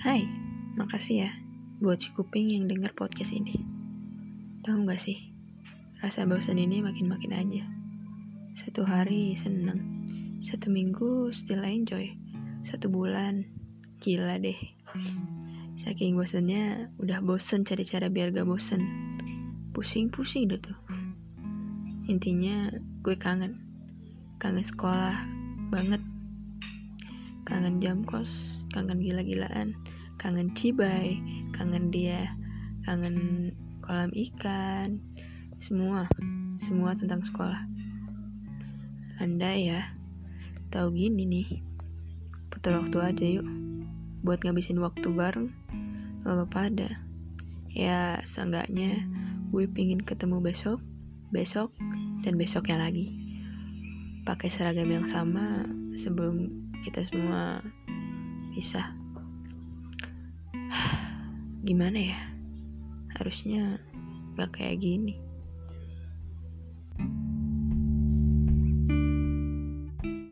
Hai, makasih ya buat si kuping yang denger podcast ini. Tahu gak sih, rasa bosan ini makin-makin aja. Satu hari seneng, satu minggu still enjoy, satu bulan gila deh. Saking bosannya, udah bosen cari cara biar gak bosen. Pusing-pusing deh tuh. Intinya gue kangen, kangen sekolah banget, kangen jam kos, kangen gila-gilaan, kangen cibai, kangen dia, kangen kolam ikan, semua, semua tentang sekolah. Anda ya, tahu gini nih, putar waktu aja yuk, buat ngabisin waktu bareng, lalu pada. Ya, seenggaknya gue pingin ketemu besok, besok, dan besoknya lagi. Pakai seragam yang sama sebelum kita semua pisah gimana ya? Harusnya gak kayak gini